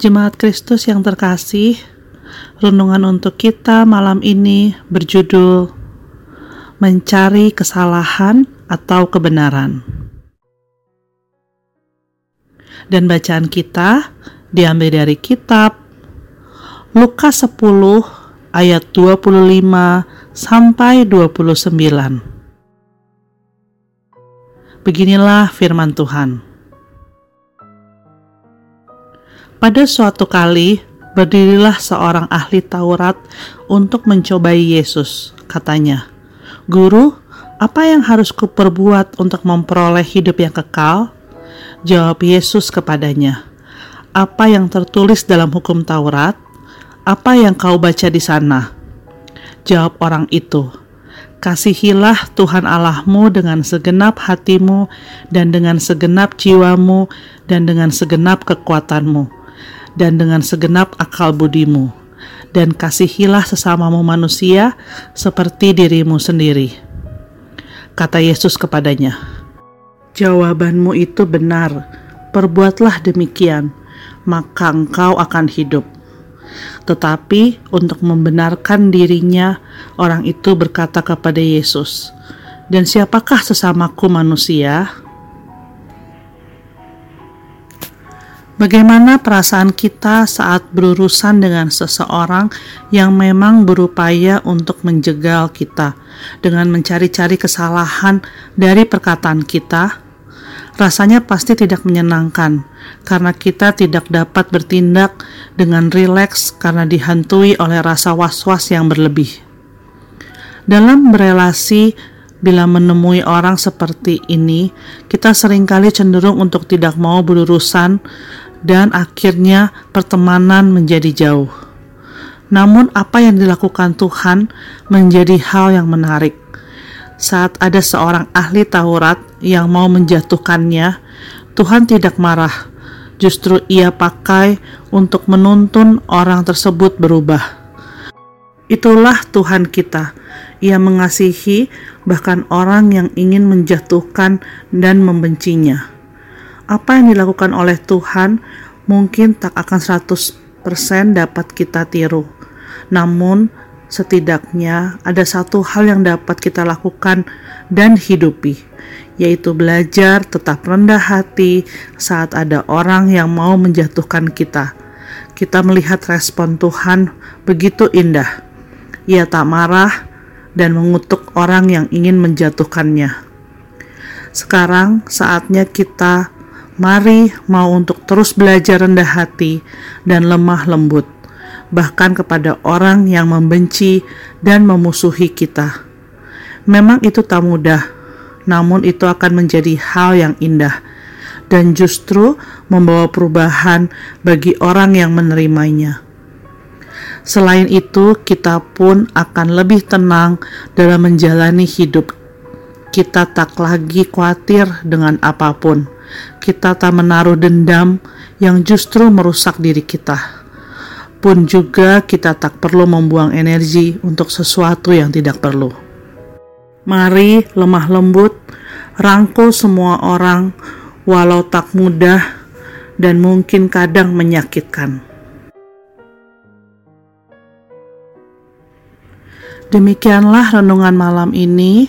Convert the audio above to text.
Jemaat Kristus yang terkasih, renungan untuk kita malam ini berjudul Mencari Kesalahan atau Kebenaran. Dan bacaan kita diambil dari kitab Lukas 10 ayat 25 sampai 29. Beginilah firman Tuhan. Pada suatu kali, berdirilah seorang ahli Taurat untuk mencobai Yesus. Katanya, "Guru, apa yang harus kuperbuat untuk memperoleh hidup yang kekal?" Jawab Yesus kepadanya, "Apa yang tertulis dalam hukum Taurat? Apa yang kau baca di sana?" Jawab orang itu, Kasihilah Tuhan Allahmu dengan segenap hatimu dan dengan segenap jiwamu dan dengan segenap kekuatanmu dan dengan segenap akal budimu, dan kasihilah sesamamu manusia seperti dirimu sendiri. Kata Yesus kepadanya, Jawabanmu itu benar, perbuatlah demikian, maka engkau akan hidup. Tetapi untuk membenarkan dirinya, orang itu berkata kepada Yesus, "Dan siapakah sesamaku manusia?" Bagaimana perasaan kita saat berurusan dengan seseorang yang memang berupaya untuk menjegal kita dengan mencari-cari kesalahan dari perkataan kita? Rasanya pasti tidak menyenangkan karena kita tidak dapat bertindak dengan rileks karena dihantui oleh rasa was-was yang berlebih. Dalam berelasi, bila menemui orang seperti ini, kita sering kali cenderung untuk tidak mau berurusan dan akhirnya pertemanan menjadi jauh. Namun, apa yang dilakukan Tuhan menjadi hal yang menarik. Saat ada seorang ahli Taurat yang mau menjatuhkannya, Tuhan tidak marah. Justru Ia pakai untuk menuntun orang tersebut berubah. Itulah Tuhan kita. Ia mengasihi bahkan orang yang ingin menjatuhkan dan membencinya apa yang dilakukan oleh Tuhan mungkin tak akan 100% dapat kita tiru. Namun, setidaknya ada satu hal yang dapat kita lakukan dan hidupi, yaitu belajar tetap rendah hati saat ada orang yang mau menjatuhkan kita. Kita melihat respon Tuhan begitu indah. Ia tak marah dan mengutuk orang yang ingin menjatuhkannya. Sekarang saatnya kita Mari mau untuk terus belajar rendah hati dan lemah lembut, bahkan kepada orang yang membenci dan memusuhi kita. Memang itu tak mudah, namun itu akan menjadi hal yang indah dan justru membawa perubahan bagi orang yang menerimanya. Selain itu, kita pun akan lebih tenang dalam menjalani hidup. Kita tak lagi khawatir dengan apa pun kita tak menaruh dendam yang justru merusak diri kita. Pun juga kita tak perlu membuang energi untuk sesuatu yang tidak perlu. Mari lemah lembut, rangkul semua orang, walau tak mudah dan mungkin kadang menyakitkan. Demikianlah renungan malam ini.